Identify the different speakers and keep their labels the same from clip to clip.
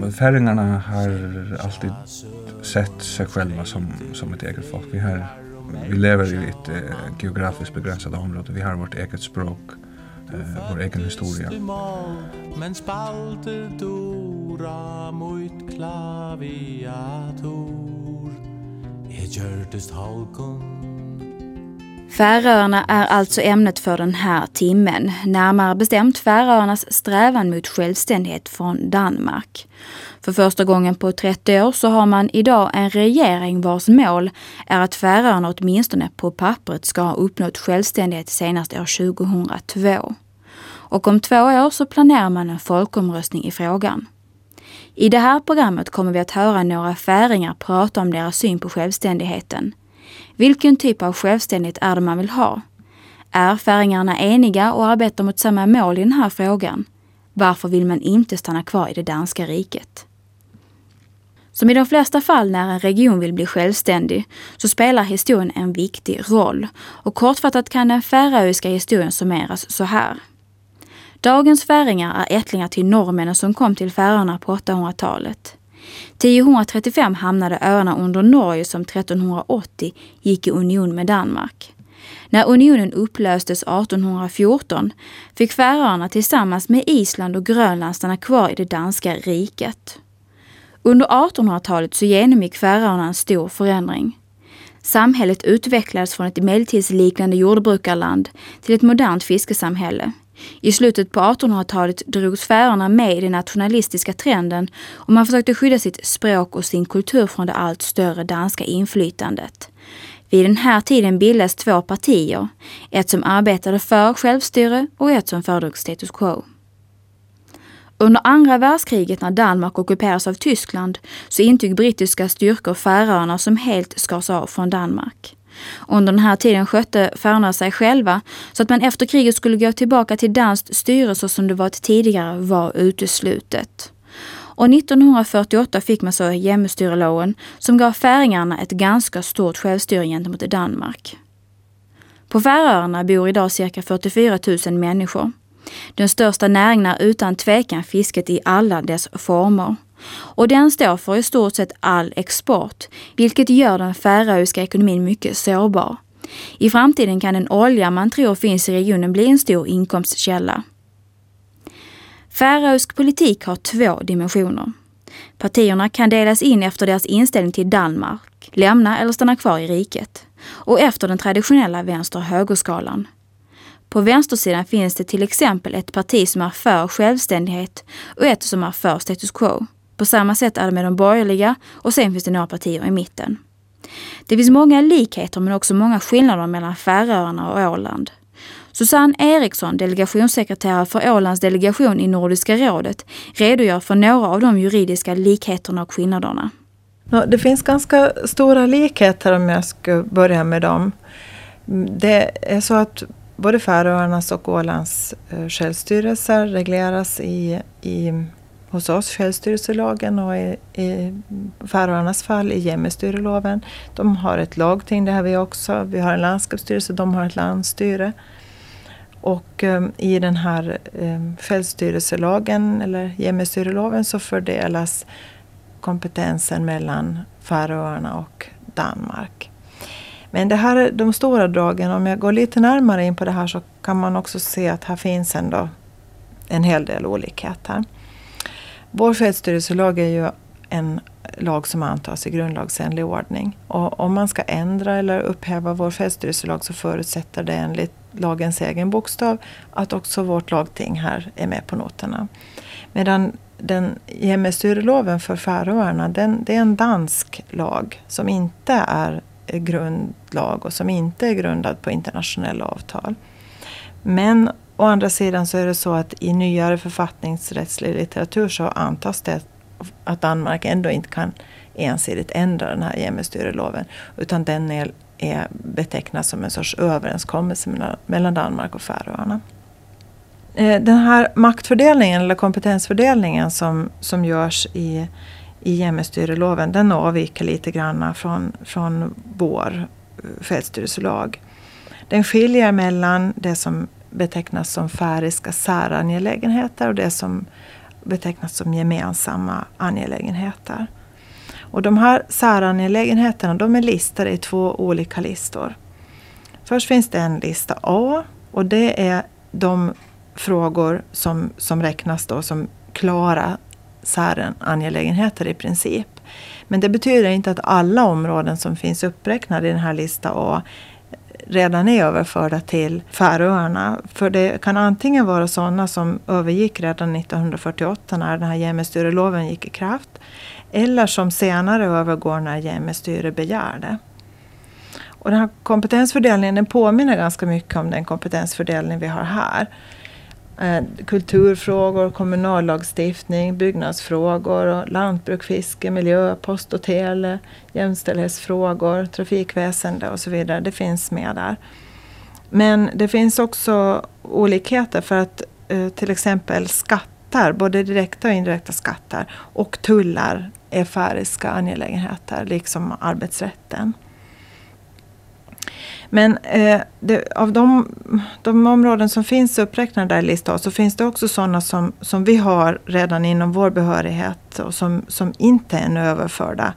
Speaker 1: Men färingarna har alltid sett sig själva som, som ett eget folk. Vi, har, vi lever i ett äh, geografiskt begränsat område. Vi har vårt eget språk, äh, vår egen historia. Men spalte dora mot klaviator
Speaker 2: Jeg gjørtest halkon Färöarna är alltså ämnet för den här timmen. Närmare bestämt Färöarnas strävan mot självständighet från Danmark. För första gången på 30 år så har man idag en regering vars mål är att Färöarna åtminstone på pappret ska ha uppnått självständighet senast år 2002. Och om två år så planerar man en folkomröstning i frågan. I det här programmet kommer vi att höra några färingar prata om deras syn på självständigheten. Vilken typ av självständighet är det man vill ha? Är färingarna eniga och arbetar mot samma mål i den här frågan? Varför vill man inte stanna kvar i det danska riket? Som i de flesta fall när en region vill bli självständig så spelar historien en viktig roll. Och kortfattat kan den färöiska historien summeras så här. Dagens färingar är ättlingar till norrmännen som kom till Färöarna på 800-talet. 1035 hamnade öarna under Norge som 1380 gick i union med Danmark. När unionen upplöstes 1814 fick Färöarna tillsammans med Island och Grönland stanna kvar i det danska riket. Under 1800-talet så genomgick Färöarna en stor förändring. Samhället utvecklades från ett medeltidsliknande jordbrukarland till ett modernt fiskesamhälle. I slutet på 1800-talet drogs Färöarna med i den nationalistiska trenden och man försökte skydda sitt språk och sin kultur från det allt större danska inflytandet. Vid den här tiden bildades två partier, ett som arbetade för självstyre och ett som föredrog status quo. Under andra världskriget när Danmark ockuperades av Tyskland så intog brittiska styrkor Färöarna som helt skars av från Danmark. Under den här tiden skötte Färöarna sig själva så att man efter kriget skulle gå tillbaka till danskt styre så som det varit tidigare var uteslutet. Och 1948 fick man så hjemmestyreloven som gav färingarna ett ganska stort självstyre gentemot Danmark. På Färöarna bor idag cirka 44 000 människor. Den största näringen är utan tvekan fisket i alla dess former. Och den står för i stort sett all export, vilket gör den färöiska ekonomin mycket sårbar. I framtiden kan den olja man tror finns i regionen bli en stor inkomstkälla. Färöisk politik har två dimensioner. Partierna kan delas in efter deras inställning till Danmark, lämna eller stanna kvar i riket. Och efter den traditionella vänster-högerskalan. På vänstersidan finns det till exempel ett parti som är för självständighet och ett som är för status quo. På samma sätt är det med de borgerliga och sen finns det några partier i mitten. Det finns många likheter men också många skillnader mellan Färöarna och Åland. Susanne Eriksson, delegationssekreterare för Ålands delegation i Nordiska rådet, redogör för några av de juridiska likheterna och skillnaderna.
Speaker 3: Det finns ganska stora likheter om jag ska börja med dem. Det är så att både Färöarnas och Ålands eh, självstyrelser regleras i, i hos oss självstyrelselagen och i, i Färöarnas fall i Jämmestyreloven. De har ett lagting, det har vi också. Vi har en landskapsstyrelse, de har ett landstyre. Och um, i den här um, självstyrelselagen, eller Jämmestyreloven, så fördelas kompetensen mellan Färöarna och Danmark. Men det här är de stora dragen. Om jag går lite närmare in på det här så kan man också se att här finns ändå en hel del olikheter. Vår självstyrelselag är ju en lag som antas i grundlagsenlig ordning. Och om man ska ändra eller upphäva vår självstyrelselag så förutsätter det enligt lagens egen bokstav att också vårt lagting här är med på noterna. Medan den hjemmestyreloven för Färöarna, den, det är en dansk lag som inte är grundlag och som inte är grundad på internationella avtal. Men Å andra sidan så är det så att i nyare författningsrättslig litteratur så antas det att Danmark ändå inte kan ensidigt ändra den här hjemmestyreloven. Utan den är, är betecknas som en sorts överenskommelse mellan Danmark och Färöarna. Eh, den här maktfördelningen eller kompetensfördelningen som, som görs i, i hjemmestyreloven den avviker lite grann från, från vår eh, självstyrelselag. Den skiljer mellan det som betecknas som färiska särangelägenheter och det som betecknas som gemensamma angelägenheter. Och de här särangelägenheterna de är listade i två olika listor. Först finns det en lista A och det är de frågor som, som räknas då som klara särangelägenheter i princip. Men det betyder inte att alla områden som finns uppräknade i den här lista A redan är överförda till Färöarna. För det kan antingen vara sådana som övergick redan 1948 när den här jämmestyreloven gick i kraft. Eller som senare övergår när jämmestyre begär det. Och den här kompetensfördelningen den påminner ganska mycket om den kompetensfördelning vi har här. Eh, kulturfrågor, kommunallagstiftning, byggnadsfrågor, lantbruk, fiske, miljö, post och tele, jämställdhetsfrågor, trafikväsende och så vidare. Det finns med där. Men det finns också olikheter för att eh, till exempel skatter, både direkta och indirekta skatter, och tullar är färiska angelägenheter, liksom arbetsrätten. Men eh, det, av de, de, områden som finns uppräknade där i listan så finns det också sådana som, som vi har redan inom vår behörighet och som, som inte är överförda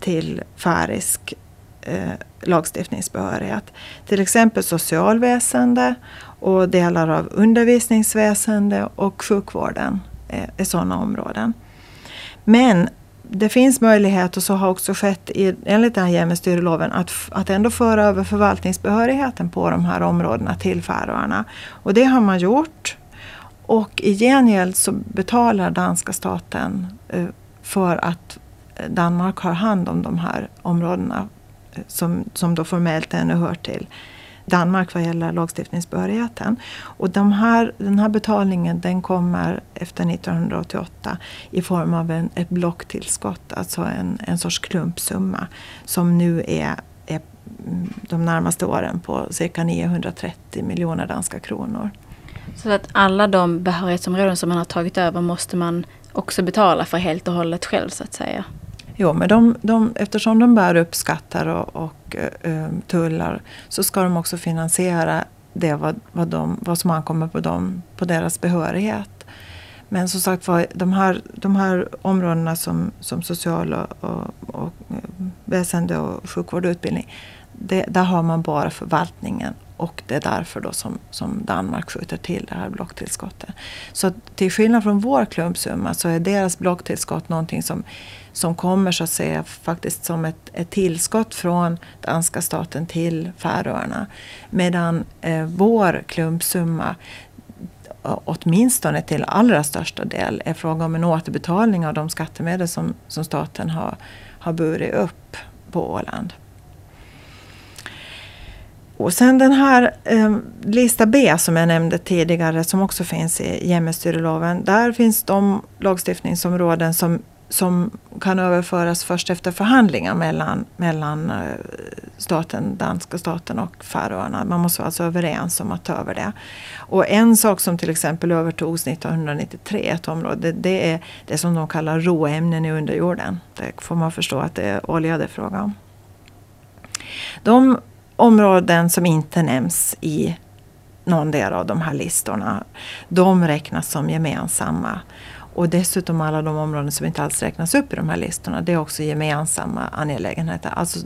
Speaker 3: till färisk eh, lagstiftningsbehörighet. Till exempel socialväsende och delar av undervisningsväsende och sjukvården är, är sådana områden. Men det finns möjlighet, och så har också skett i, enligt den här jämmestyreloven, att, att ändå föra över förvaltningsbehörigheten på de här områdena till Färöarna. Och det har man gjort. Och i gengäld så betalar danska staten eh, för att eh, Danmark har hand om de här områdena eh, som, som då formellt ännu hör till Danmark vad gäller lagstiftningsbehörigheten. Och de här, den här betalningen den kommer efter 1988 i form av en, ett blocktillskott, alltså en, en sorts klumpsumma som nu är, är de närmaste åren på cirka 930 miljoner danska kronor.
Speaker 2: Så att alla de behörighetsområden som man har tagit över måste man också betala för helt och hållet själv så att säga?
Speaker 3: Jo, men de, de, eftersom de bär upp skatter och, och uh, tullar så ska de också finansiera det vad, vad, de, vad som ankommer på, dem, på deras behörighet. Men som sagt var, de här, de här områdena som, som social och, och, och eh, väsende och sjukvård och utbildning, det, där har man bara förvaltningen och det är därför då som, som Danmark skjuter till det här blocktillskottet. Så till skillnad från vår klumpsumma så är deras blocktillskott någonting som som kommer så att säga faktiskt som ett, ett tillskott från danska staten till Färöarna. Medan eh, vår klumpsumma eh, åtminstone till allra största del är fråga om en återbetalning av de skattemedel som, som staten har, har burit upp på Åland. Och sen den här eh, lista B som jag nämnde tidigare som också finns i jämmestyreloven. Där finns de lagstiftningsområden som som kan överföras först efter förhandlingar mellan, mellan eh, staten, danska staten och Färöarna. Man måste vara alltså överens om att ta över det. Och en sak som till exempel övertogs 1993, ett område, det är det som de kallar råämnen i underjorden. Det får man förstå att det är olja det är fråga om. De områden som inte nämns i någon del av de här listorna, de räknas som gemensamma. Och dessutom alla de områden som inte alls räknas upp i de här listorna, det är också gemensamma angelägenheter. Alltså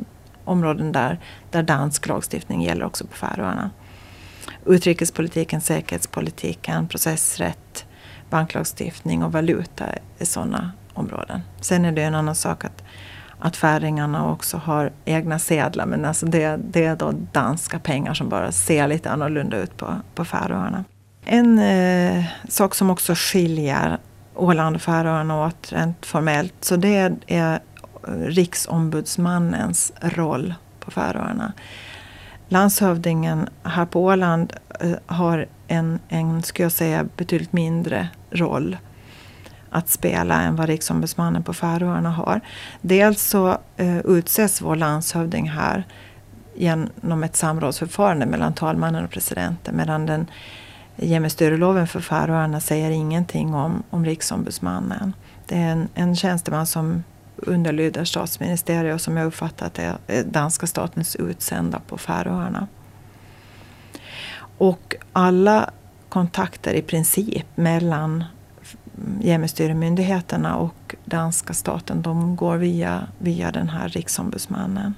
Speaker 3: områden där, där dansk lagstiftning gäller också på Färöarna. Utrikespolitiken, säkerhetspolitiken, processrätt, banklagstiftning och valuta är sådana områden. Sen är det en annan sak att, att färingarna också har egna sedlar men alltså det, det är då danska pengar som bara ser lite annorlunda ut på, på Färöarna. En eh, sak som också skiljer Åland och Färöarna åt rent formellt. Så det är riksombudsmannens roll på Färöarna. Landshövdingen här på Åland eh, har en, en ska jag säga, betydligt mindre roll att spela än vad riksombudsmannen på Färöarna har. Dels så eh, utses vår landshövding här genom ett samrådsförfarande mellan talmannen och presidenten medan den Jämmestyreloven för Färöarna säger ingenting om, om riksombudsmannen. Det är en, en tjänsteman som underlyder statsministeriet och som jag uppfattat är eh, danska statens utsända på Färöarna. Och alla kontakter i princip mellan hjemmestyremyndigheterna och danska staten de går via, via den här riksombudsmannen.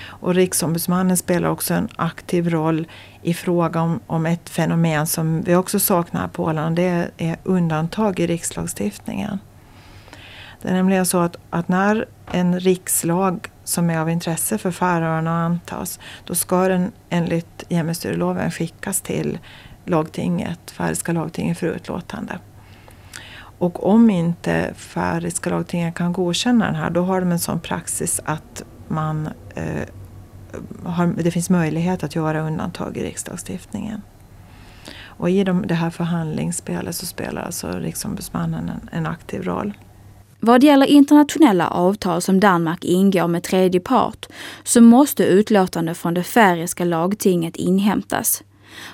Speaker 3: Och riksombudsmannen spelar också en aktiv roll i fråga om, om ett fenomen som vi också saknar på Åland. Det är undantag i rikslagstiftningen. Det är nämligen så att, att när en rikslag som är av intresse för Färöarna antas, då ska den enligt hjemmestyreloven skickas till lagtinget, Färöiska lagtinget för utlåtande. Och om inte Färöiska lagtinget kan godkänna den här, då har de en sån praxis att man, eh, har, det finns möjlighet att göra undantag i riksdagstiftningen. Och i de, det här förhandlingsspelet så spelar alltså Riksombudsmannen en, en aktiv roll.
Speaker 2: Vad gäller internationella avtal som Danmark ingår med tredje part så måste utlåtande från det färöiska lagtinget inhämtas.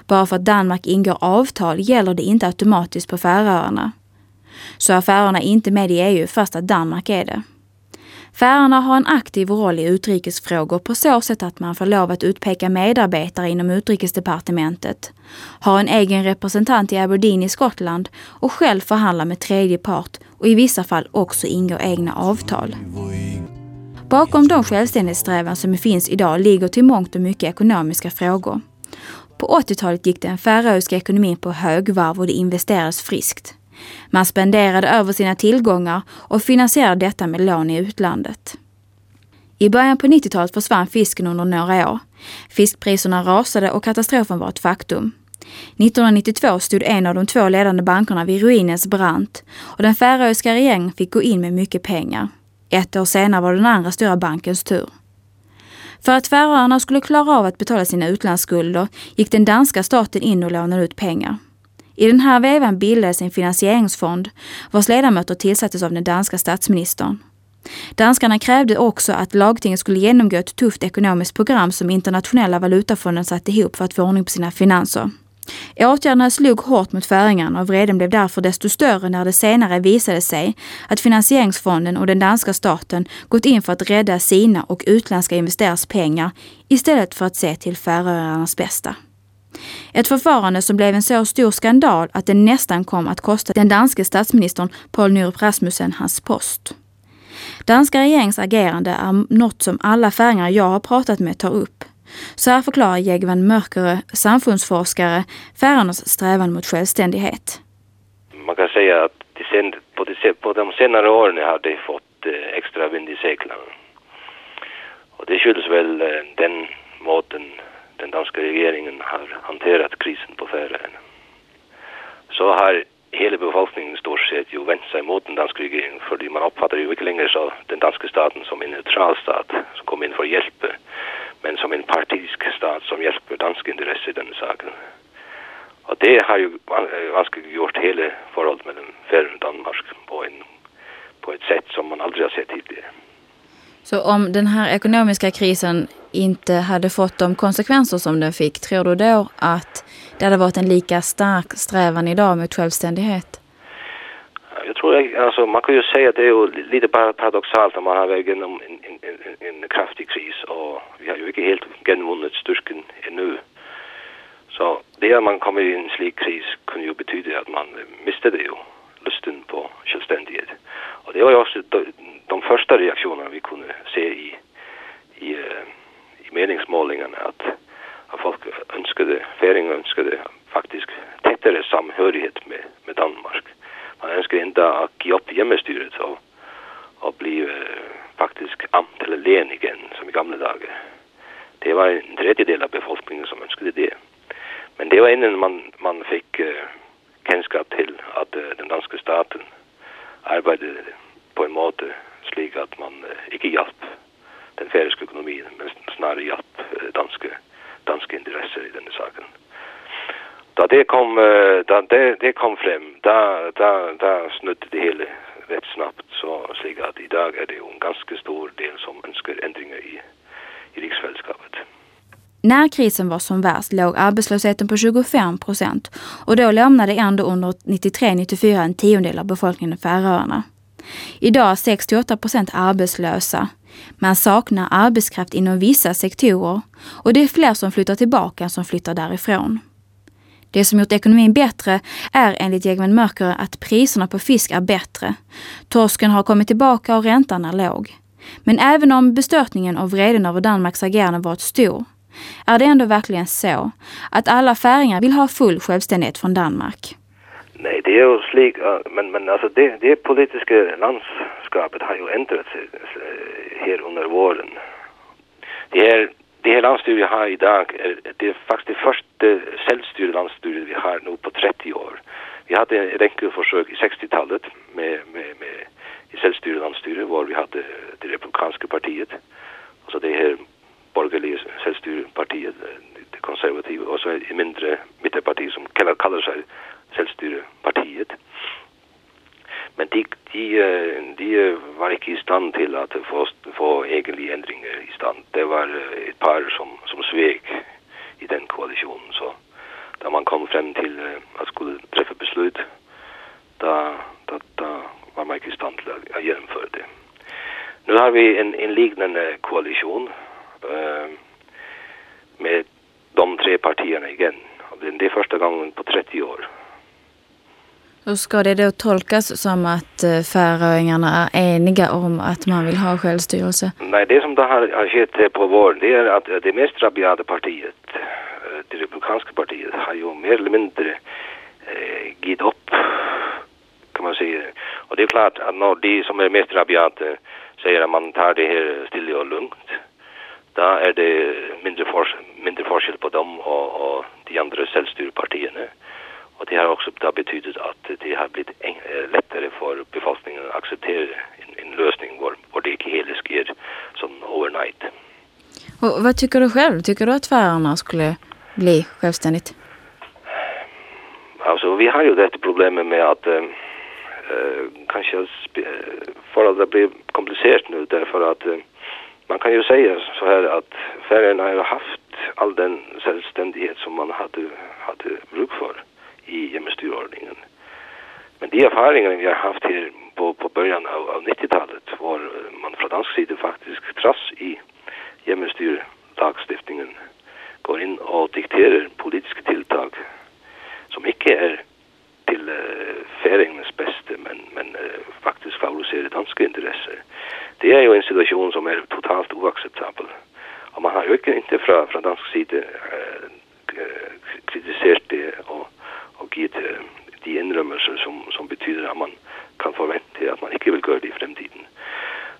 Speaker 2: Bara för att Danmark ingår avtal gäller det inte automatiskt på Färöarna. Så är Färöarna inte med i EU fast att Danmark är det. Färöarna har en aktiv roll i utrikesfrågor på så sätt att man får lov att utpeka medarbetare inom utrikesdepartementet, har en egen representant i Aberdeen i Skottland och själv förhandlar med tredje part och i vissa fall också ingår egna avtal. Bakom de självständighetssträvan som finns idag ligger till mångt och mycket ekonomiska frågor. På 80-talet gick den färöiska ekonomin på högvarv och det investerades friskt. Man spenderade över sina tillgångar och finansierade detta med lån i utlandet. I början på 90-talet försvann fisken under några år. Fiskpriserna rasade och katastrofen var ett faktum. 1992 stod en av de två ledande bankerna vid ruinens brant och den färöiska regeringen fick gå in med mycket pengar. Ett år senare var den andra stora bankens tur. För att Färöarna skulle klara av att betala sina utlandsskulder gick den danska staten in och lånade ut pengar. I den här vevan bildades en finansieringsfond vars ledamöter tillsattes av den danska statsministern. Danskarna krävde också att lagtinget skulle genomgå ett tufft ekonomiskt program som internationella valutafonden satte ihop för att få ordning på sina finanser. Åtgärderna slog hårt mot färingarna och vreden blev därför desto större när det senare visade sig att finansieringsfonden och den danska staten gått in för att rädda sina och utländska investerares pengar istället för att se till Färöarnas bästa. Ett förfarande som blev en så stor skandal att det nästan kom att kosta den danske statsministern Poul Nyrup Rasmussen hans post. Danska regerings agerande är något som alla färingar jag har pratat med tar upp. Så här förklarar Jegvan Mörkere, samfundsforskare, Färöarnas strävan mot självständighet.
Speaker 4: Man kan säga att på, de, senare åren har det fått eh, extra vind i seglen. Och det skylls väl eh, den måten den danska regeringen har hanterat krisen på Färöarna. Så har hela befolkningen stort sett ju vänt sig mot den danska regeringen för man uppfattar ju inte längre så den danska staten som en neutral stat som kommer in för att hjälpa men som en partisk stat som hjälper danska intressen i den saken. Och det har ju eh, gjort hela förhållandet mellan Färöarna och Danmark på, en, på ett sätt som man aldrig har sett tidigare.
Speaker 2: Så om den här ekonomiska krisen inte hade fått de konsekvenser som den fick, tror du då att det hade varit en lika stark strävan idag mot självständighet?
Speaker 4: Jag tror, alltså man kan ju säga att det är lite paradoxalt om man har vägen igenom en, en, en, en kraftig kris och vi har ju inte helt genvunnit styrkan ännu. Så det att man kommer i en slik kris kunde ju betyda att man mistade ju lusten på självständighet. Och det var ju också de, de första reaktionerna vi kunde se i, i, uh, i meningsmålingarna att, att folk önskade, färingar önskade faktiskt tätare samhörighet med, med Danmark. Man önskade inte att ge upp hjemmestyret och, och bli eh, faktiskt amt eller län igen som i gamla dagar. Det var en tredjedel av befolkningen som önskade det. Men det var innan man, man fick eh, kunskap till att eh, den danska staten arbetade på en måte slik att man eh, inte hjälp den färöiska ekonomin men snarare hjälp eh, danska, danska intressen i den saken. Då det kom, eh, då det, det kom fram, då, då, då snudde det hela rätt snabbt så slik att idag är det en ganska stor del som önskar ändringar i, i riksfällskapet.
Speaker 2: När krisen var som värst låg arbetslösheten på 25 procent och då lämnade ändå under 93-94 en tiondel av befolkningen Färöarna. Idag är 68 procent arbetslösa. Man saknar arbetskraft inom vissa sektorer och det är fler som flyttar tillbaka än som flyttar därifrån. Det som gjort ekonomin bättre är enligt Jägman Mörker att priserna på fisk är bättre. Torsken har kommit tillbaka och räntan är låg. Men även om bestörtningen och vreden över Danmarks agerande varit stor är det ändå verkligen så att alla färingar vill ha full självständighet från Danmark.
Speaker 4: Nej, det är ju slik, men, men alltså det, det politiska landskapet har ju ändrat sig eh, här under våren. Det här, det här landstyret vi har idag är, det är faktiskt det första självstyrda landstyret vi har nu på 30 år. Vi hade ett enkelt försök i 60-talet med, med, med i självstyrda landstyret var vi hade det republikanska partiet. Alltså det här borgerliga självstyrpartiet, eh, det konservativa, och så ett mindre mittenparti som kallar, kallar sig självstyrepartiet. Men de, de, de var inte i stand till att få, få egentliga ändringar i stand. Det var ett par som, som svek i den koalitionen. Så när man kom fram till eh, att skulle träffa beslut, då, då, då var man inte i stand till att genomföra det. Nu har vi en, en liknande koalition äh, med de tre partierna igen. Det är första gången på 30 år.
Speaker 2: Hur ska det då tolkas som att eh, färöingarna är eniga om att man vill ha självstyrelse?
Speaker 4: Nej, det som det har, har skett på våren det är att eh, det mest rabiata partiet, eh, det republikanska partiet, har ju mer eller mindre eh, gett upp, kan man säga. Och det är klart att när de som är mest rabiata säger att man tar det här stilla och lugnt, då är det mindre, for, mindre forskel på dem och, och de andra självstyrpartierna. Och det har också det har betydet att det har blivit en, lättare för befolkningen att acceptera en, en lösning var, var det inte helt sker som overnight.
Speaker 2: Och vad tycker du själv? Tycker du att Färöarna skulle bli självständigt?
Speaker 4: Alltså vi har ju det problemet med att äh, kanske för att det blir komplicerat nu därför att äh, man kan ju säga så här att Färöarna har haft all den självständighet som man hade, hade bruk för i jämstyrordningen. Men de erfarenheter vi har haft här på, på början av, av 90-talet var eh, man från dansk sida faktiskt trass i e jämstyrlagstiftningen går in och dikterar politiska tilltag som inte är till uh, färingens bästa men, men uh, faktiskt favoriserar danska intressen. Det är ju en situation som är totalt oacceptabel. Och man har ju inte från, från dansk sida uh, kritiserat det och och ge till de inrymmelser som, som betyder att man kan förvänta att man inte vill göra det i framtiden.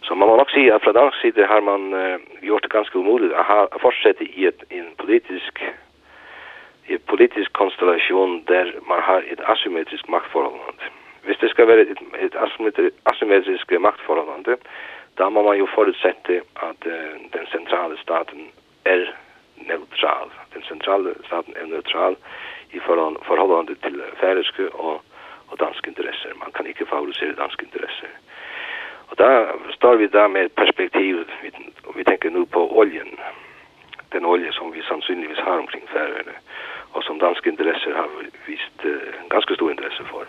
Speaker 4: Så man må nok säga att från dansk sida har man uh, gjort det ganska omöjligt att, ha, att i et, en politisk i en politisk konstellation där man har ett asymmetriskt maktförhållande. Hvis det ska vara ett, et asymmetriskt maktförhållande då må man ju förutsätta att uh, eh, den centrala staten är neutral. Den centrala staten är neutral i förhållande till färöiska och, och danska intressen. Man kan inte favorisera danska intressen. Och där står vi där med perspektiv, vi, vi tänker nu på oljan, Den olja som vi sannolikt har omkring Färöarna och som danska intressen har visst uh, ganska stor intresse för.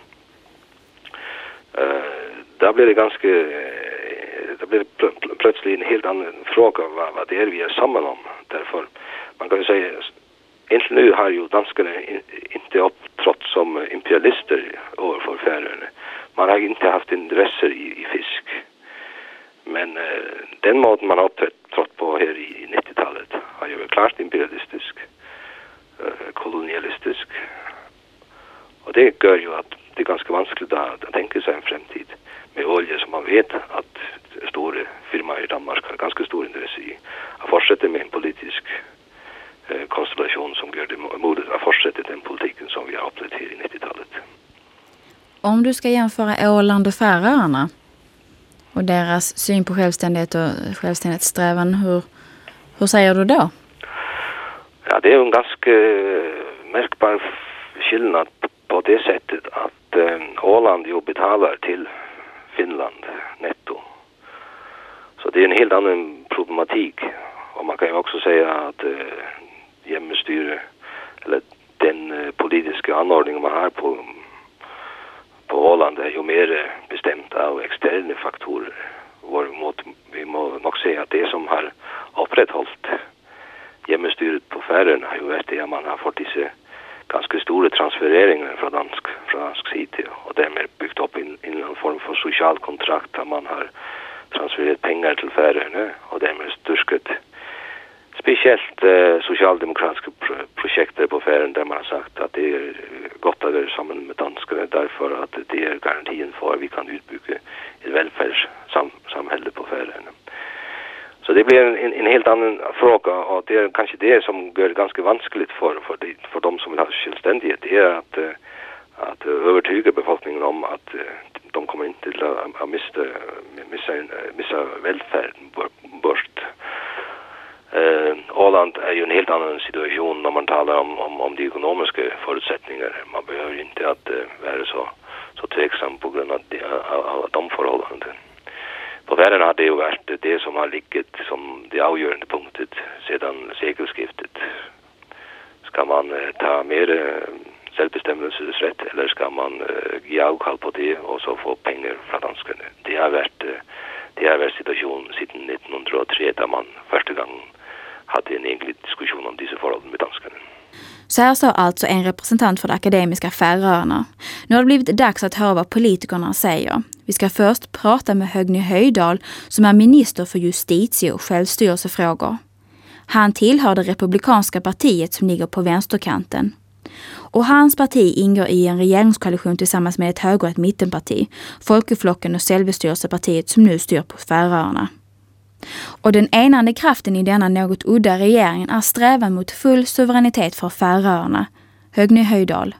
Speaker 4: Uh, där blir det ganska, uh, där blir det plötsligt en helt annan fråga vad, vad det är vi är samman om. Därför, man kan ju säga Inte nu har ju danskarna inte upptrått som imperialister överför Färöarna. Man har inte haft intresse i, i fisk. Men eh, den måten man har upptrått på här i 90-talet har ju varit klart imperialistisk, eh, kolonialistisk. Och det gör ju att det är ganska vanskligt att, att tänka sig en framtid med olja som man vet att stora firma i Danmark har ganska stor intresse i att fortsätta med en politisk konstellation som gör det möjligt att fortsätta den politiken som vi har upplevt här i 90-talet.
Speaker 2: Om du ska jämföra Åland och Färöarna och deras syn på självständighet och självständighetssträvan, hur, hur säger du då?
Speaker 4: Ja, det är en ganska märkbar skillnad på det sättet att äh, Åland ju betalar till Finland netto. Så det är en helt annan problematik. Och man kan ju också säga att hjemmestyre eller den eh, uh, politiska anordningen man har på på Åland är ju mer eh, bestämt av externa faktorer. Varemot vi må nog säga att det som har upprätthållit hjemmestyret på Färöarna, har ju varit det att man har fått dessa ganska stora transfereringar från dansk från dansk sida och därmed byggt upp in någon form för social kontrakt där man har transfererat pengar till Färöarna och därmed styrkat stursket speciellt eh, socialdemokratiska pr projekter på färden där man har sagt att det är gott att vara samman med danskarna därför att det är garantin för att vi kan utbygga ett välfärdssamhälle på färden. Så det blir en, en helt annan fråga och det är kanske det som gör det ganska vanskligt för, för, de, för de som vill ha självständighet det är att, att övertyga befolkningen om att de kommer inte till att missa, missa, missa välfärden bort Eh, Åland är ju en helt annan situation när man talar om, om, om de ekonomiska förutsättningarna. Man behöver inte att eh, vara så, så tveksam på grund av, de, av, av de förhållanden på världen har det ju varit det som har ligget som det avgörande punktet sedan sekelskiftet. Ska man eh, ta mer eh, självbestämmelsesrätt eller ska man eh, ge avkall på det och så få pengar från danskarna? Det har varit, eh, det har varit situation sedan 1903 där man första gången hade en egentlig diskussion om dessa förhållanden med danskarna.
Speaker 2: Så här sa alltså en representant för de akademiska Färöarna. Nu har det blivit dags att höra vad politikerna säger. Vi ska först prata med Högny Höjdal som är minister för justitie och självstyrelsefrågor. Han tillhör det republikanska partiet som ligger på vänsterkanten. Och hans parti ingår i en regeringskoalition tillsammans med ett höger och ett mittenparti, Folkeflocken och Självstyrelsepartiet som nu styr på Färöarna. Och den enande kraften i denna något udda regeringen är strävan mot full suveränitet för Färöarna. Högny Höjdal.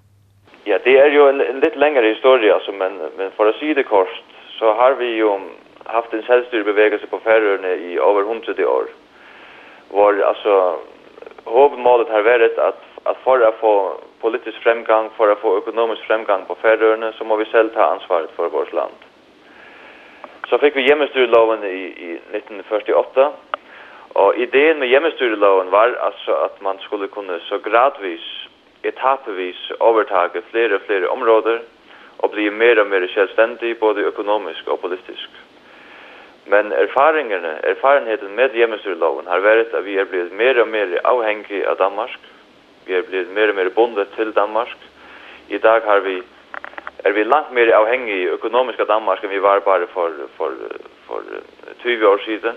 Speaker 5: Ja, det är ju en, en lite längre historia, alltså, men, men för att säga det kort så har vi ju haft en självstyrbevegelse på Färöarna i över hundrade år. Var alltså huvudmålet har varit att, att för att få politisk framgång, för att få ekonomisk framgång på Färöarna så må vi själv ta ansvaret för vårt land. Så fikk vi hjemmestyreloven i, i 1948. Og ideen med hjemmestyreloven var altså at man skulle kunne så gradvis, etapevis overtage flere og flere områder og bli mer og mer selvstendig både økonomisk og politisk. Men erfaringene, erfarenheten med hjemmestyreloven har vært at vi er blitt mer og mer avhengig av Danmark. Vi er blitt mer og mer bundet til Danmark. I dag har vi er vi langt mer avhengig i av Danmark enn vi var bare for, for, for 20 år siden.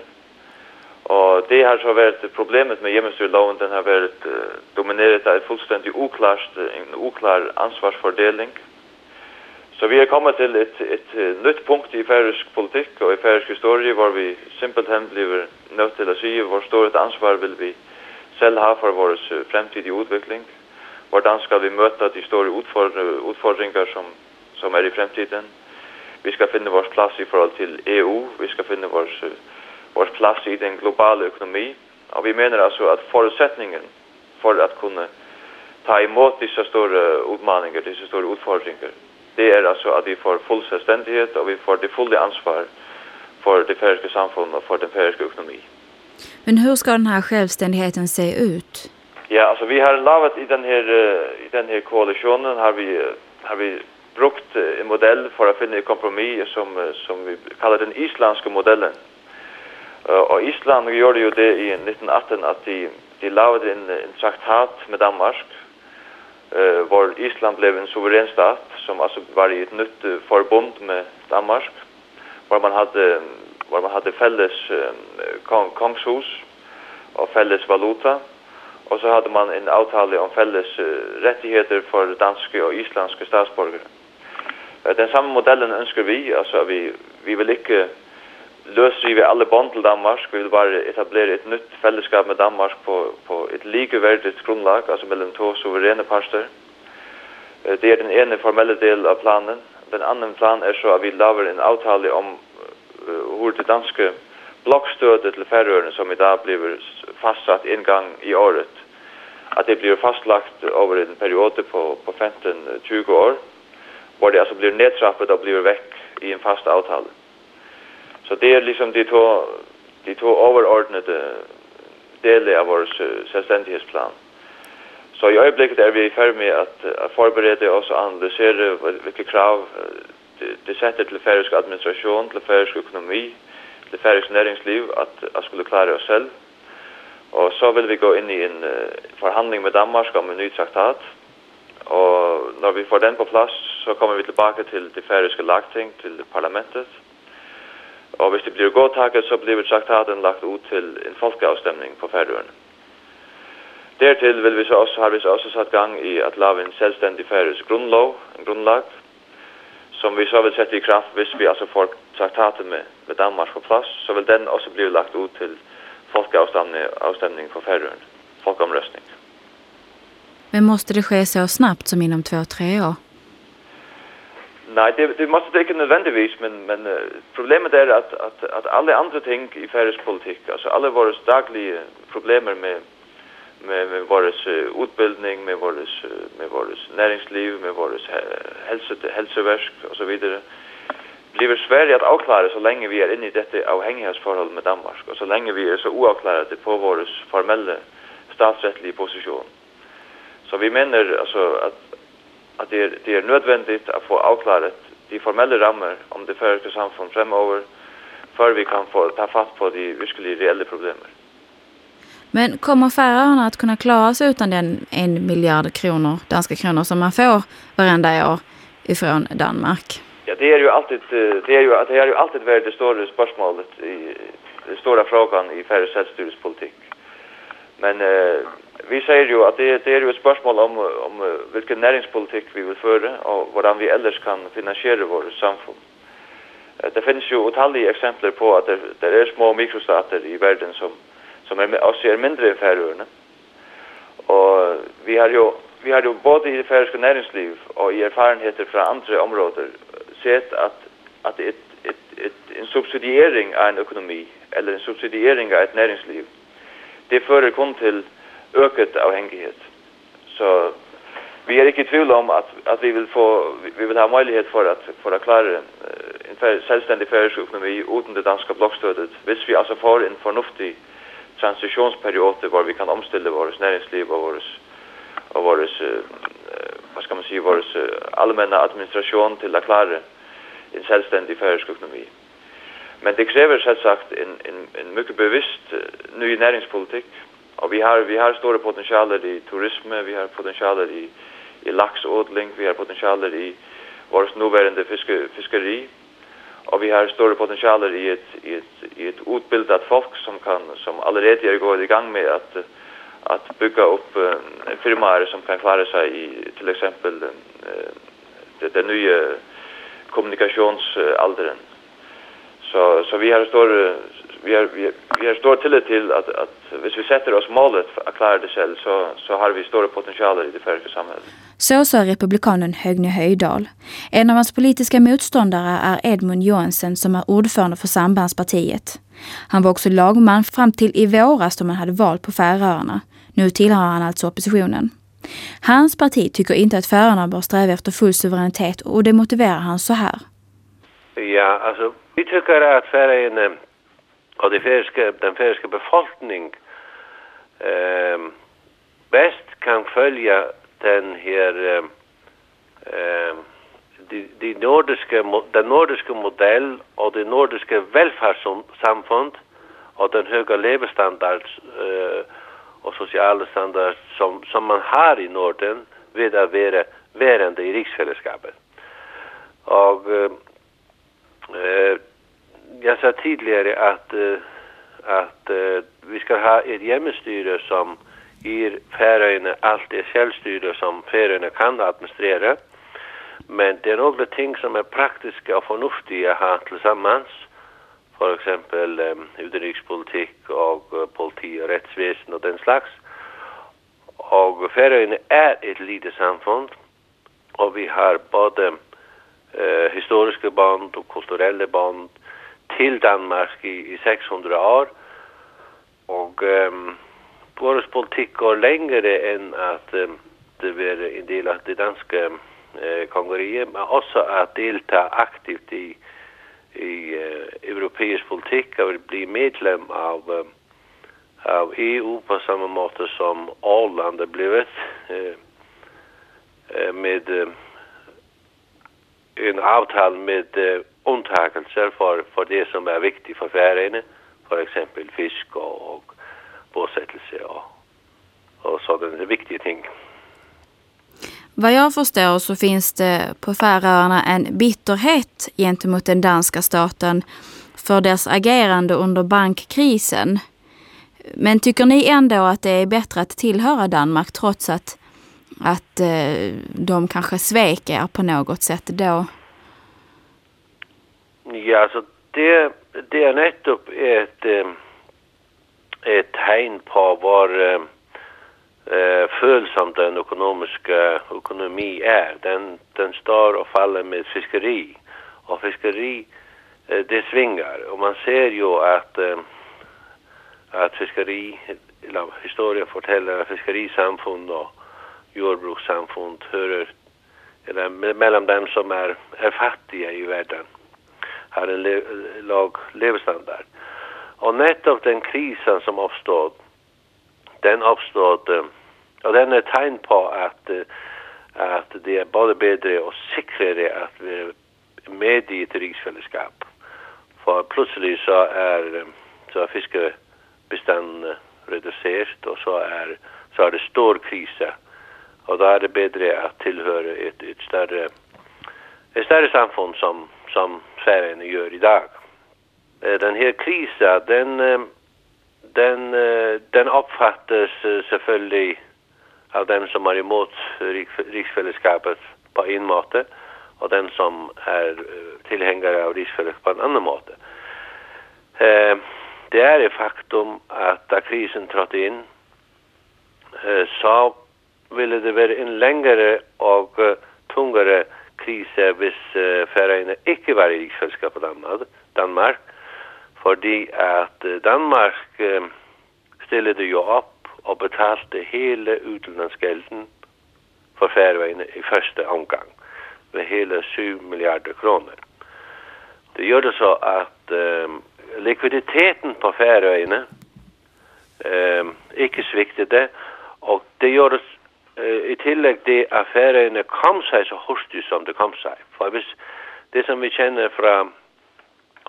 Speaker 5: Og det har så vært problemet med hjemmestyrloven, den har vært uh, domineret av fullstændig uklart, en uklar ansvarsfordeling. Så vi er kommet til et, et nytt punkt i færisk politikk og i færisk historie, hvor vi simpelthen bliver nødt til at sige, hvor stort ansvar vil vi selv ha for vores fremtidige udvikling. Hvordan skal vi møte de store utfordringer som som er i fremtiden. Vi skal finne vår plass i forhold til EU, vi skal finne vår, vår plass i den globale økonomi, og vi mener altså at forutsetningen for at kunne ta imot disse store utmaninger, disse store utfordringer, det er altså at vi får full selvstendighet og vi får det fulle ansvar for det færiske samfunnet og for den færiske økonomi.
Speaker 2: Men hur ska den här självständigheten se ut?
Speaker 5: Ja, alltså vi har lavet i den här i den här koalitionen har vi har vi brukt en modell för att finna en kompromiss som, som vi kallar den isländska modellen. Och Island gjorde ju det i 1918 att de, de lavade en, en traktat med Danmark eh var Island blev en suverän stat som alltså var i ett nytt förbund med Danmark var man hade var man hade fälles kong, kongshus och fälles valuta och så hade man en avtal om fälles rättigheter för danska och isländska statsborgare. Den samme modellen ønsker vi, altså vi, vi vil ikke løsrive alle bånd til Danmark, vi vil bare etablere et nytt fellesskap med Danmark på, på et likeverdigt grunnlag, altså mellom to suverene parter. Det er den ene formelle del av planen. Den andre planen er så at vi laver en avtale om hvor det danske blokstødet til færøerne som i dag blir fastsatt en gang i året, at det blir fastlagt over en periode på, på 15-20 år, hvor det altså blir nedtrappet og blir vekk i en fast avtale. Så det er liksom de to, de to overordnede deler av vår selvstendighetsplan. Så i øyeblikket er vi i ferd med at, at forberede oss og analysere hvilke krav det, det setter til færøsk administrasjon, til færøsk økonomi, til færøsk næringsliv, at, at skulle klare oss selv. Og så vil vi gå inn i en uh, forhandling med Danmark om en ny traktat, Og når vi får den på plass, så kommer vi tilbake til det færøske lagting, til parlamentet. Og hvis det blir godtaket, så blir traktaten lagt ut til en folkeavstemning på færøerne. Dertil vil vi så også, har vi så også satt gang i at lave en selvstendig færøsk grunnlov, en grunnlag, som vi så vil sette i kraft hvis vi altså får traktaten med, med Danmark på plass, så vil den også bli lagt ut til folkeavstemning på færøerne, folkeomrøstning.
Speaker 2: Men måste det ske så snabbt som inom 2-3 år?
Speaker 5: Nej, det det måste det inte nödvändigtvis, men men problemet är att att att alla andra ting i färsk politik, alltså alla våra dagliga problem med med med våres utbildning, med våres med våres näringsliv, med våres hälso hälsoverk och så vidare blir Sverige att avklara så länge vi är inne i detta avhängighetsförhållande med Danmark och så länge vi är så oavklarade på våres formella statsrättliga position. Så vi menar alltså att att det är det är nödvändigt att få avklarat de formella ramar om det första samfund framöver för vi kan få ta fatt på de verkliga reella problemen.
Speaker 2: Men kommer Färöarna att kunna klara sig utan den en miljard kronor, danska kronor som man får varenda år ifrån Danmark?
Speaker 5: Ja, det är ju alltid det är ju det är ju alltid varit det stora spörsmålet i den stora frågan i Färöarnas självstyrelsepolitik. Men eh vi säger ju att det, det är ju ett spörsmål om, om vilken näringspolitik vi vill föra och hur vi ellers kan finansiera vårt samfund. Det finns ju otaliga exempel på att det, det är små mikrostater i världen som, som är, också är mindre än färöarna. Och vi har ju vi har ju både i det färöiska näringsliv och i erfarenheter från andra områden sett att att ett ett ett en subsidiering av en ekonomi eller en subsidiering av ett näringsliv det förer kun till ökat avhängighet. Så vi är inte tvivl om att att vi vill få vi vill ha möjlighet för att för att klara en för självständig företagsekonomi utan det danska blockstödet. Visst vi alltså får en förnuftig transitionsperiod där vi kan omställa vårt näringsliv och vårt och vårt vad ska man säga vår allmänna administration till att klara en självständig företagsekonomi. Men det kräver självsagt en en en mycket bevisst ny näringspolitik Och vi har vi har stora potentialer i turism, vi har potentialer i i laxodling, vi har potentialer i vårt nuvarande fiske fiskeri och vi har stora potentialer i ett i ett i ett utbildat folk som kan som allerede är går i gang med att att bygga upp uh, firmaer som kan klara sig i till exempel den uh, det den nya kommunikationsalderen. Så så vi har stora vi har vi, vi har stor tillit till att att hvis vi sätter oss målet att klara det själv så så har vi stora potentialer i det färska samhället.
Speaker 2: Så sa republikanen Högne Höjdal. En av hans politiska motståndare är Edmund Johansson som är ordförande för Sambandspartiet. Han var också lagman fram till i våras då man hade val på Färöarna. Nu tillhör han alltså oppositionen. Hans parti tycker inte att Färöarna bör sträva efter full suveränitet och det motiverar han så här.
Speaker 6: Ja, alltså vi tycker att Färöarna og det færske, den færske befolkning eh, best kan følge den her eh, de, de nordiske, den nordiske modell og det nordiske velferdssamfund og den høye levestandard eh, og sosiale standard som, som man har i Norden ved å være værende i riksfellesskapet. Og eh, jag sa tidigare att uh, att uh, vi ska ha ett hjemmestyre som ger Färöarna allt det självstyre som Färöarna kan administrera. Men det är några ting som är praktiska och förnuftiga att ha tillsammans. För exempel um, utrikespolitik och uh, politi och rättsväsen och den slags. Och Färöarna är ett litet samfund. Och vi har både uh, historiska band och kulturella band till Danmark i, i 600 år. och um, vår politik går längre än att um, det blir en del av det danska uh, kongeriet, men också att delta aktivt i, i uh, europeisk politik och bli medlem av, um, av EU på samma måte som Åland har blivit uh, med uh, en avtal med uh, undtagelser för för det som är viktigt för färöarna för exempel fisk och, och bosättelse och och sådana viktiga ting.
Speaker 2: Vad jag förstår så finns det på Färöarna en bitterhet gentemot den danska staten för dess agerande under bankkrisen. Men tycker ni ändå att det är bättre att tillhöra Danmark trots att, att eh, de kanske svek er på något sätt då?
Speaker 6: Ja, alltså det, det är nettopp ett, eh, ett tegn på var eh, eh den ekonomiska ekonomi är. Den, den står och faller med fiskeri. Och fiskeri, eh, det svingar. Och man ser ju att, eh, att fiskeri, eller historien fortäller att fiskerisamfund och jordbrukssamfund hör eller mellan dem som är, är fattiga i världen har en le levnadsstandard. levestandard. Och nettopp den krisen som uppstod, den uppstod, eh, och den är tegn på att, eh, att det är både bättre och säkrare att vi är med i ett riksfällskap. För plötsligt så är, så är fiskebestånden reducerat och så är, så är det stor kris. Och då är det bättre att tillhöra ett, ett större, ett större samfund som, som Sverige gör idag. Eh, den här krisen, den, eh, den, eh, den uppfattas självklart av dem som är emot riksfällskapet på en måte och den som är tillhängare av riksfällskapet på en annan måte. Det är ett faktum att när krisen trådde in så ville det vara en längre och tungare kriser, hvis uh, eh, Færøyene ikke var i riksfellesskap på Danmark, Danmark fordi at eh, Danmark eh, uh, stillede jo och og betalte hele utenlandsgelden for Færøyene i første omgang med hele 7 milliarder kroner. Det gjør det så at uh, likviditeten på Færøyene uh, ikke sviktede, og det gjør det Eh, i tillegg det affærene kom seg så hurtig som det kom seg. For hvis det som vi kjenner fra,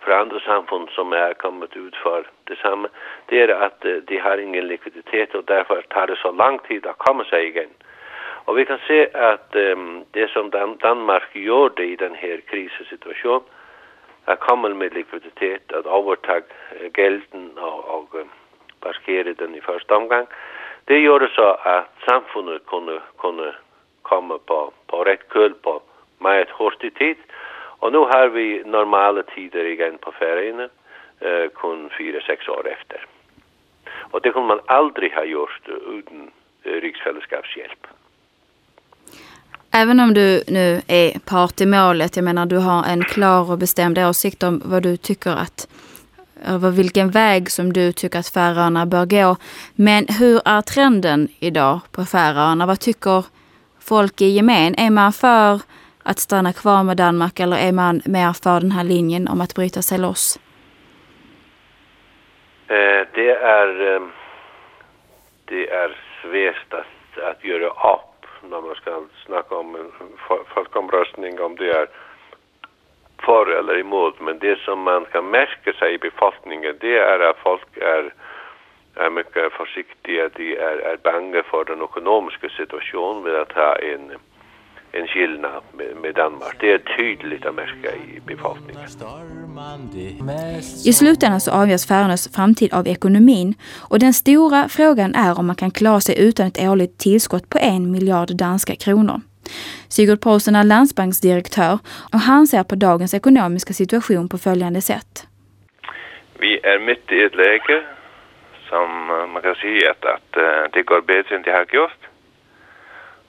Speaker 6: fra andre samfunn som er kommet ut for det samme, det er at eh, de har ingen likviditet, og derfor tar det så lang tid å komme seg igjen. Og vi kan se at um, det som Dan Danmark gjorde i denne krisesituasjonen, att komma med likviditet, at overtak eh, gelden og, og um, parkere den i første omgang, det gjorde så att samfundet kunde, kunde komma på, på rätt köl på med ett hurtig tid. Och nu har vi normala tider igen på färgerna eh, kun fyra, sex år efter. Och det kunde man aldrig ha gjort utan eh, riksfällskapshjälp.
Speaker 2: Även om du nu är part i målet, jag menar du har en klar och bestämd åsikt om vad du tycker att över vilken väg som du tycker att Färöarna bör gå. Men hur är trenden idag på Färöarna? Vad tycker folk i gemen? Är man för att stanna kvar med Danmark eller är man mer för den här linjen om att bryta sig loss?
Speaker 6: Eh, det är eh, det är svårt att, att göra upp när man ska snacka om en folkomröstning om det är för eller emot, men det som man kan märka sig i befolkningen det är att folk är, är mycket försiktiga, de är, är bange för den ekonomiska situationen med att ha en en skillnad med, med Danmark. Det är tydligt att märka i befolkningen.
Speaker 2: I slutändan så avgörs Färöarnas framtid av ekonomin och den stora frågan är om man kan klara sig utan ett årligt tillskott på en miljard danska kronor. Sigurd Paulsen är landsbanksdirektör och han ser på dagens ekonomiska situation på följande sätt.
Speaker 7: Vi är mitt i ett läge som eh, man kan säga att, att eh, det går bättre än det har gjort.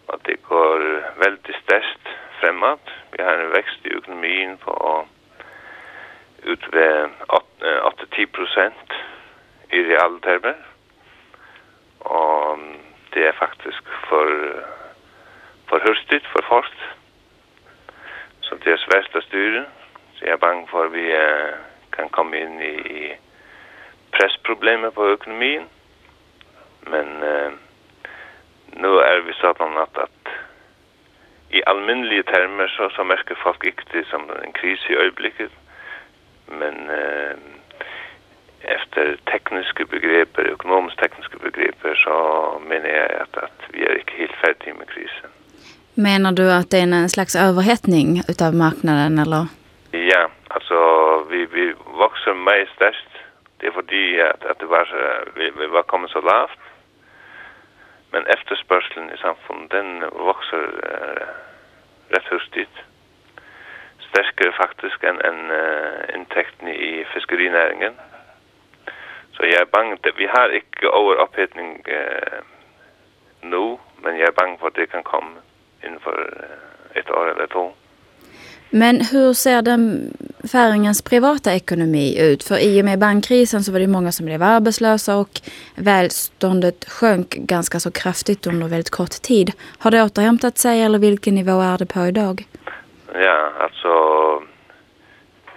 Speaker 7: Och det går väldigt starkt framåt. Vi har en växt i ekonomin på ut 8-10 eh, procent i realtermer. Och mm, det är faktiskt för for høstet, for fort, som det er svært å styre. Så jeg er bange for at vi uh, kan komme inn i pressproblemer på økonomien. Men uh, nå er vi sånn at, at i alminnelige termer så, så merker folk ikke det som en krise i øyeblikket. Men uh, efter tekniske begreper, økonomisk tekniske begreper, så mener jeg at, at vi er ikke helt ferdige med krisen.
Speaker 2: Menar du att det är en slags överhettning utav marknaden eller?
Speaker 7: Ja, alltså vi, vi växer mest störst. Det är för att, att det var, vi, vi var kommit så lavt. Men efterspörseln i samfundet, den växer äh, rätt hustigt. Stärkare faktiskt än, än äh, intäkten i fiskerinäringen. Så jag är bang, vi har inte överhettning äh, eh, nu, men jag är bang för att det kan komma inför ett år eller två.
Speaker 2: Men hur ser den Färingens privata ekonomi ut? För i och med bankkrisen så var det många som blev arbetslösa och välståndet sjönk ganska så kraftigt under väldigt kort tid. Har det återhämtat sig eller vilken nivå är det på idag?
Speaker 7: Ja, alltså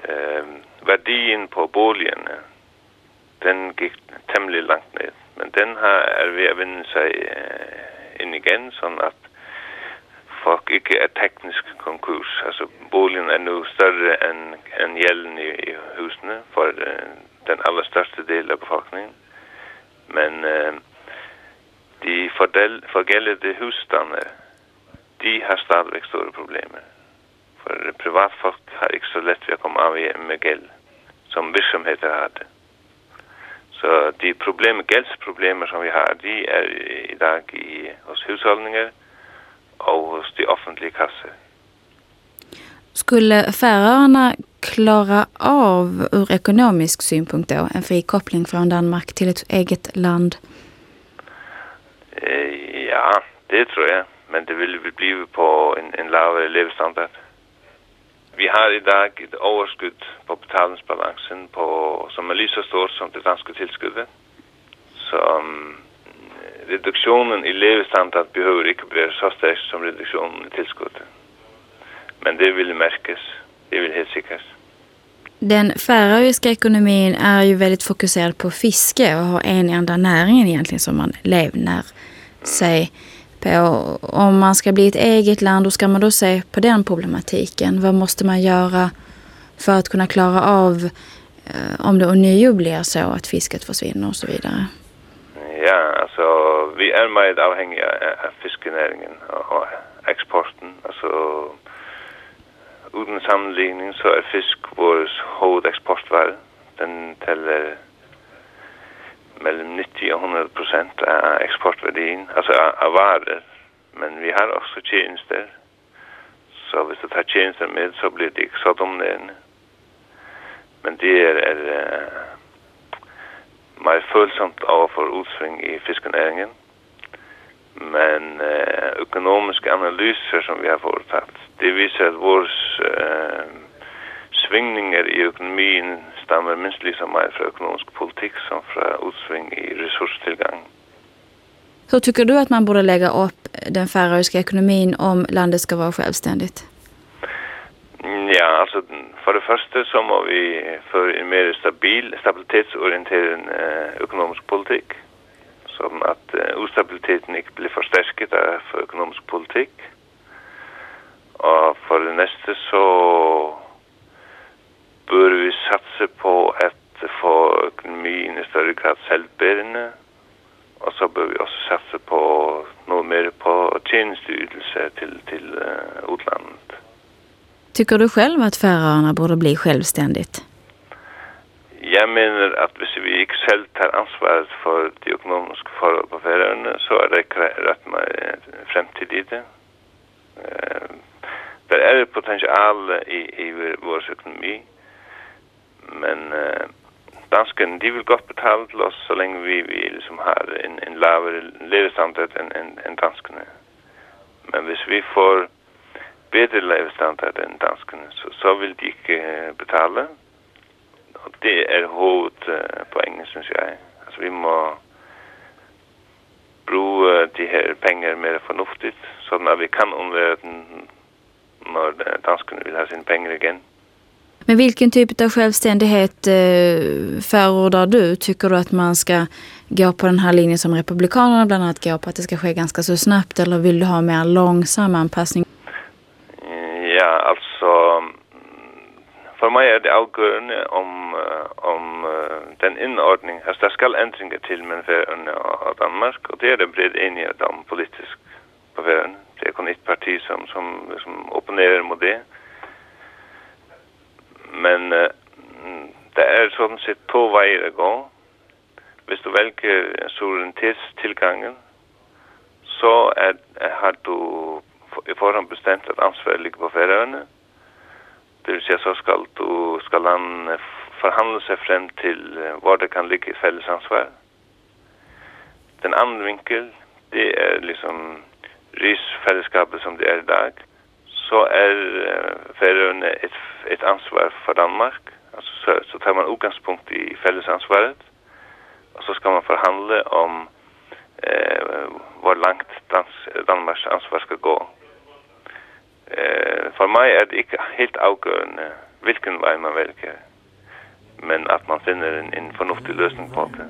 Speaker 7: eh, värdien på boligen den gick tämligen långt ner. Men den har vi även sig eh, in igen så att folk ikke er teknisk konkurs. Altså, boligen er nu større enn en gjelden i, i husene for uh, den aller største delen av befolkningen. Men uh, de forgældede husstande, de har stadigvæk store problemer. For privatfolk har ikke så lett ved å komme av med gæld som virksomheter har det. Så de problem, gældsproblemer som vi har, de er i dag i, hos husholdninger, och hos de offentliga kassor.
Speaker 2: Skulle Färöarna klara av ur ekonomisk synpunkt då en frikoppling från Danmark till ett eget land?
Speaker 7: Eh, ja, det tror jag. Men det vill bli på en, en lavare levstandard. Vi har idag ett överskudd på betalningsbalansen på, som är lika stort som det danska tillskuddet. Så um, reduktionen i levestandard behöver inte bli så stark som reduktionen i tilskottet. Men det vill märkas. Det vill helt säkert.
Speaker 2: Den färöiska ekonomin är ju väldigt fokuserad på fiske och har en enda näringen egentligen som man levnar sig på. Om man ska bli ett eget land, då ska man då se på den problematiken. Vad måste man göra för att kunna klara av eh, om det ånyo blir så att fisket försvinner och så vidare?
Speaker 7: Ja, alltså vi är mycket avhängiga av fiskenäringen och exporten. Alltså utan sammanligning så är fisk vår huvudexportvara. Den täller mellan 90 och 100 procent av exportvärdien, alltså av varor. Men vi har också tjänster. Så om du tar tjänster med så blir det inte så dominerande. Men det är, är eh, mer følsomt overfor utsving i fiskenæringen. Men eh, økonomiske analyser som vi har foretatt, det viser at vår eh, svingninger i økonomien stammer minst liksom mer fra økonomisk politikk som fra utsving i resurstilgang.
Speaker 2: Hur tycker du att man borde lägga upp den färöiska ekonomin om landet ska vara självständigt?
Speaker 7: Mm, ja, alltså för det första så må vi för en mer stabil, stabilitetsorienterad eh, ekonomisk politik. Som att eh, ostabiliteten inte blir förstärkt av för ekonomisk politik. Och för det nästa så bör vi satsa på att få ekonomin i större grad självbärande. Och så bör vi också satsa på något mer på tjänstyrelse till, till uh, utlandet.
Speaker 2: Tycker du själv att Färöarna borde bli självständigt?
Speaker 7: Jag menar att om vi inte själv tar ansvaret för de ekonomiska förhållandena på Färöarna så är det rätt med framtid i det. Eh, det är potential i, i vår ekonomi. Men uh, dansken, de vill gott betala till oss så länge vi, vi liksom har en, en lavare levestandard än, än, än danskarna. Men hvis vi får bedre levestandard enn danskene, så, så vil de ikke uh, eh, betale. Og det er hovedpoenget, eh, uh, synes jeg. Altså, vi må bruge de her penger mer fornuftigt, sånn at vi kan undvære den når danskene vil ha sine penger igen.
Speaker 2: Men vilken typ av självständighet eh, förordar du? Tycker du att man ska gå på den här linjen som republikanerna bland annat går på att det ska ske ganska så snabbt eller vill du ha mer långsam anpassning?
Speaker 7: Ja, alltså mm, för mig är det avgörande om eh, om eh, den inordning, alltså det ska ändringar till men Färöarna och Danmark och det är det bred enighet om politiskt på Färöarna. det är ett parti som som som opponerar mot det. Men eh, mm, det är sådant sett två vägar att gå. Hvis du väljer suveränitetstillgången, så är har du i förhand bestämt att ansvaret ligger på Färöarna. Det vill säga så ska du ska han förhandla sig fram till eh, var det kan ligga i fällesansvar. Den andra vinkeln, det är liksom risfällskapet som det är idag så är eh, Färöarna ett, ett ansvar för Danmark. Alltså så, så tar man utgångspunkt i fällesansvaret och så ska man förhandla om eh, var långt dans, Danmarks ansvar ska gå. for mig er det ikke helt afgørende, hvilken vej man vælger, men at man finder en, en fornuftig løsning på det.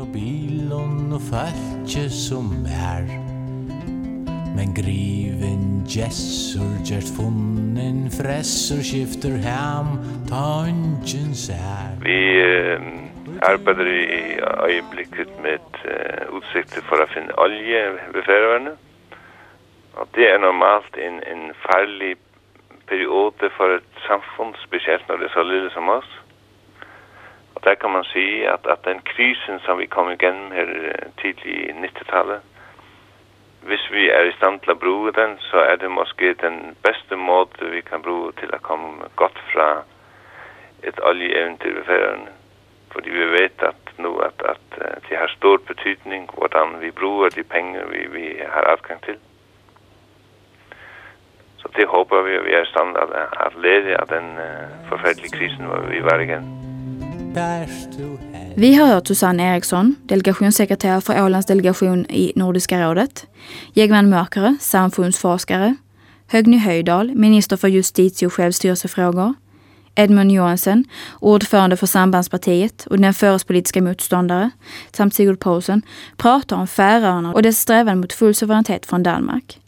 Speaker 7: Og bilen og falske som er, men griven jesser, gert funnen, fresser, skifter hem, tanken sær. Vi øh, arbeider i øyeblikket med øh, utsikter for at finne olje ved færøverne. Og det er normalt en, en farlig periode for et samfunn, spesielt når det er så lille som oss. Og der kan man si at, at den krisen som vi kom igjennom her tidlig i 90-tallet, hvis vi er i stand til å bruke den, så er det måske den beste måte vi kan bruke til å komme godt fra et oljeeventyr ved ferien. Fordi vi vet at nå at, at det har stor betydning hvordan vi bruker de penger vi, vi har adgang til. Mm. Så det hoppas vi at vi er i stand at, at lede den uh, forfærdelige krisen hvor vi var igen.
Speaker 2: Vi har hört Susanne Eriksson, delegationssekreterare för Ålands delegation i Nordiska rådet, Jägman Mörkare, samfundsforskare, Högny Höjdal, minister för justitie- och självstyrelsefrågor, Edmund Johansen, ordförande för Sambandspartiet och den förespolitiska motståndare, samt Sigurd Poulsen, pratar om Färöarna och dess strävan mot full suveränitet från Danmark.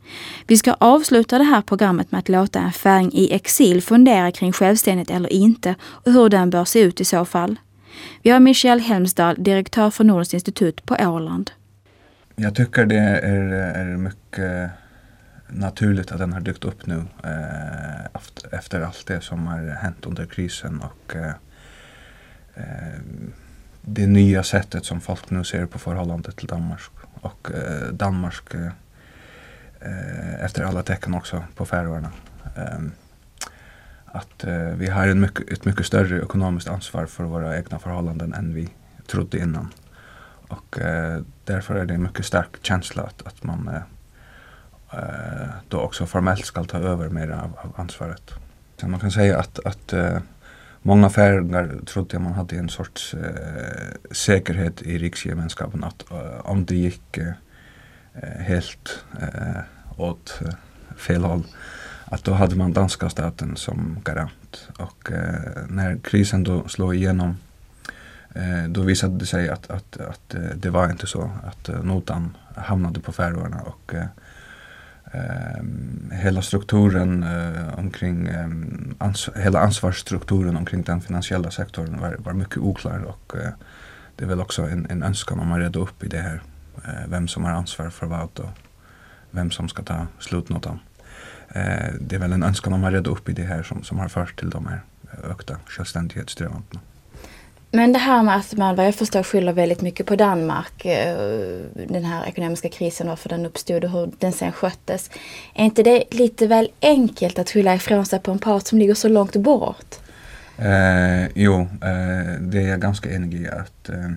Speaker 2: Vi ska avsluta det här programmet med att låta en färing i exil fundera kring självständighet eller inte och hur den bör se ut i så fall. Vi har Michel Helmsdal, direktör för Nordens institut på Åland.
Speaker 1: Jag tycker det är, är mycket naturligt att den har dykt upp nu eh, efter allt det som har hänt under krisen och eh, eh, det nya sättet som folk nu ser på förhållandet till Danmark och eh, Danmark eh, Eh, efter alla tecken också på Färöarna. Eh, att eh, vi har en mycket, ett mycket större ekonomiskt ansvar för våra egna förhållanden än vi trodde innan. Och eh, därför är det en mycket stark känsla att, att man eh, eh då också formellt ska ta över mer av, av ansvaret. Så man kan säga att, att eh, många färgar trodde man hade en sorts eh, säkerhet i riksgemenskapen att eh, om det gick eh, Eh, helt eh, åt eh, fel håll att då hade man danska staten som garant. Och eh, när krisen då slog igenom eh, då visade det sig att, att, att eh, det var inte så att notan hamnade på Färöarna och eh, hela strukturen omkring ans hela ansvarsstrukturen omkring den finansiella sektorn var, var mycket oklar. Och det är väl också en, en önskan om att reda upp i det här vem som har ansvar för vad och vem som ska ta slutnotan. Uh, det är väl en önskan om att reda upp i det här som, som har fört till de här ökta självständighetssträvandena.
Speaker 2: Men det här med att man vad jag förstår skyller väldigt mycket på Danmark, eh, den här ekonomiska krisen, varför den uppstod och hur den sen sköttes. Är inte det lite väl enkelt att skylla ifrån sig på en part som ligger så långt bort?
Speaker 1: Eh, jo, eh, det är jag ganska enig i att eh, eh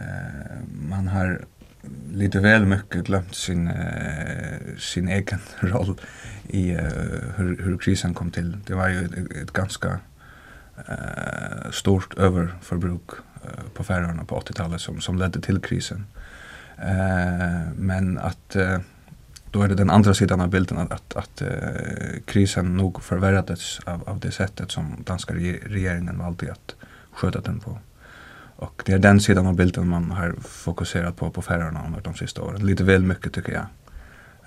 Speaker 1: Eh, man har lite väl mycket glömt sin, eh, sin egen roll i eh, hur, hur krisen kom till. Det var ju ett, ett ganska stort överförbruk på Färöarna på 80-talet som som ledde till krisen. Men att då är det den andra sidan av bilden att att, att krisen nog förvärrades av av det sättet som danska regeringen valde att sköta den på. Och det är den sidan av bilden man har fokuserat på på Färöarna under de sista åren. Lite väl mycket tycker jag.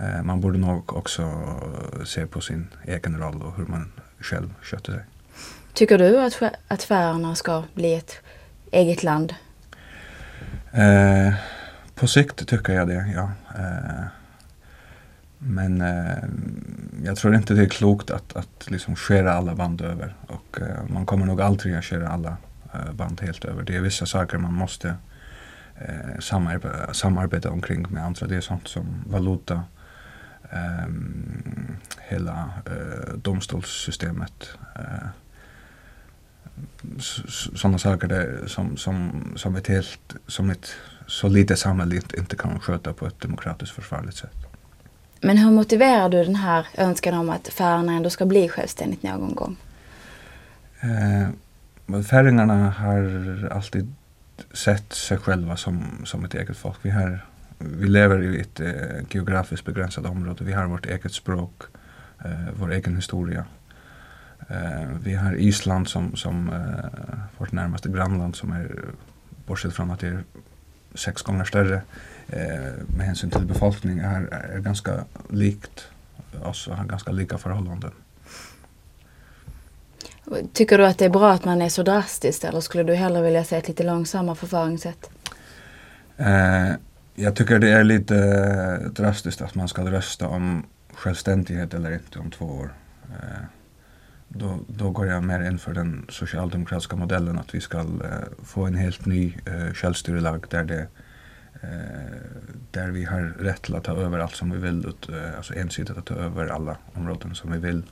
Speaker 1: Eh man borde nog också se på sin egen roll och hur man själv sköter sig.
Speaker 2: Tycker du att, att Färöarna ska bli ett eget land?
Speaker 1: Eh, på sikt tycker jag det, ja. Eh, men eh, jag tror inte det är klokt att att liksom skära alla band över och eh, man kommer nog aldrig att skära alla band helt över. Det är vissa saker man måste eh samarbeta, samarbeta omkring med andra det är sånt som valuta ehm hela eh domstolssystemet eh såna saker där som som som ett helt som ett så lite samhälle inte kan sköta på ett demokratiskt försvarligt sätt.
Speaker 2: Men hur motiverar du den här önskan om att Färöarna ändå ska bli självständigt någon gång?
Speaker 1: Färingarna har alltid sett sig själva som, som ett eget folk. Vi, har, vi lever i ett eh, geografiskt begränsat område. Vi har vårt eget språk, eh, vår egen historia. Eh, vi har Island som, som eh, vårt närmaste grannland som är bortsett från att det är sex gånger större eh, med hänsyn till befolkningen är, är ganska likt oss och har ganska lika förhållanden.
Speaker 2: Tycker du att det är bra att man är så drastisk eller skulle du hellre vilja se ett lite långsammare förfaringssätt?
Speaker 1: Eh, jag tycker det är lite eh, drastiskt att man ska rösta om självständighet eller inte om två år. Eh, då, då går jag mer in för den socialdemokratiska modellen att vi ska eh, få en helt ny eh, självstyrelag där det eh, där vi har rätt till att ta över allt som vi vill ut, eh, alltså ensidigt att ta över alla områden som vi vill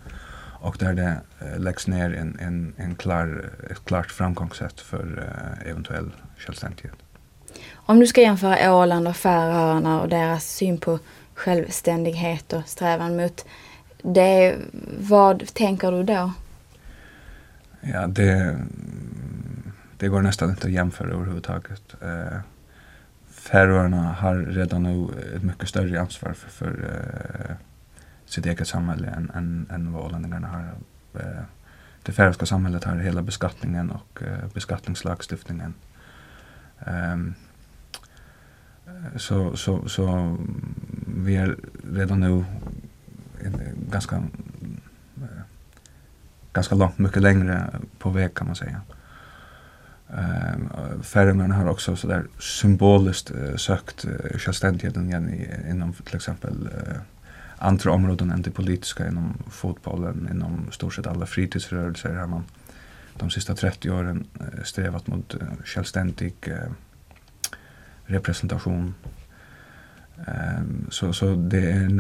Speaker 1: och där det eh, läggs ner en, en, en klar, ett klart framgångssätt för eh, eventuell självständighet.
Speaker 2: Om du ska jämföra Åland och Färöarna och deras syn på självständighet och strävan mot det, vad tänker du då?
Speaker 1: Ja, det, det går nästan inte att jämföra överhuvudtaget. Eh, Färöarna har redan nu ett mycket större ansvar för, för eh, sitt eget samhälle än, än, än vad ålänningarna har. Eh, det färöiska samhället har hela beskattningen och eh, beskattningslagstiftningen. Ehm, så, så, så vi är redan nu ganska eh, ganska långt mycket längre på väg kan man säga. Ehm, färöingarna uh, har också så där symboliskt uh, sökt uh, självständigheten igen i, inom till exempel uh, andra områden än det politiska inom fotbollen, inom stort sett alla fritidsrörelser har man de sista 30 åren eh, strävat mot eh, självständig eh, representation. Ehm, så, så det är en,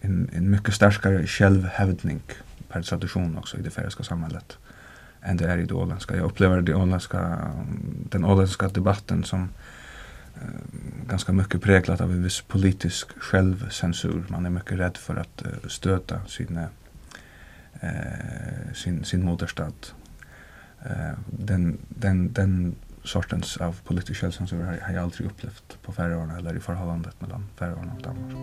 Speaker 1: en, en mycket starkare självhävdning per tradition också i det färöiska samhället än det är i det åländska. Jag upplever det åländska, den åländska debatten som uh, Eh, ganska mycket präglat av en viss politisk självcensur. Man är mycket rädd för att uh, stöta sin, uh, sin, sin moderstat. Uh, den, den, den sortens av politisk självcensur har, har jag aldrig upplevt på Färöarna eller i förhållandet mellan Färöarna och Danmark.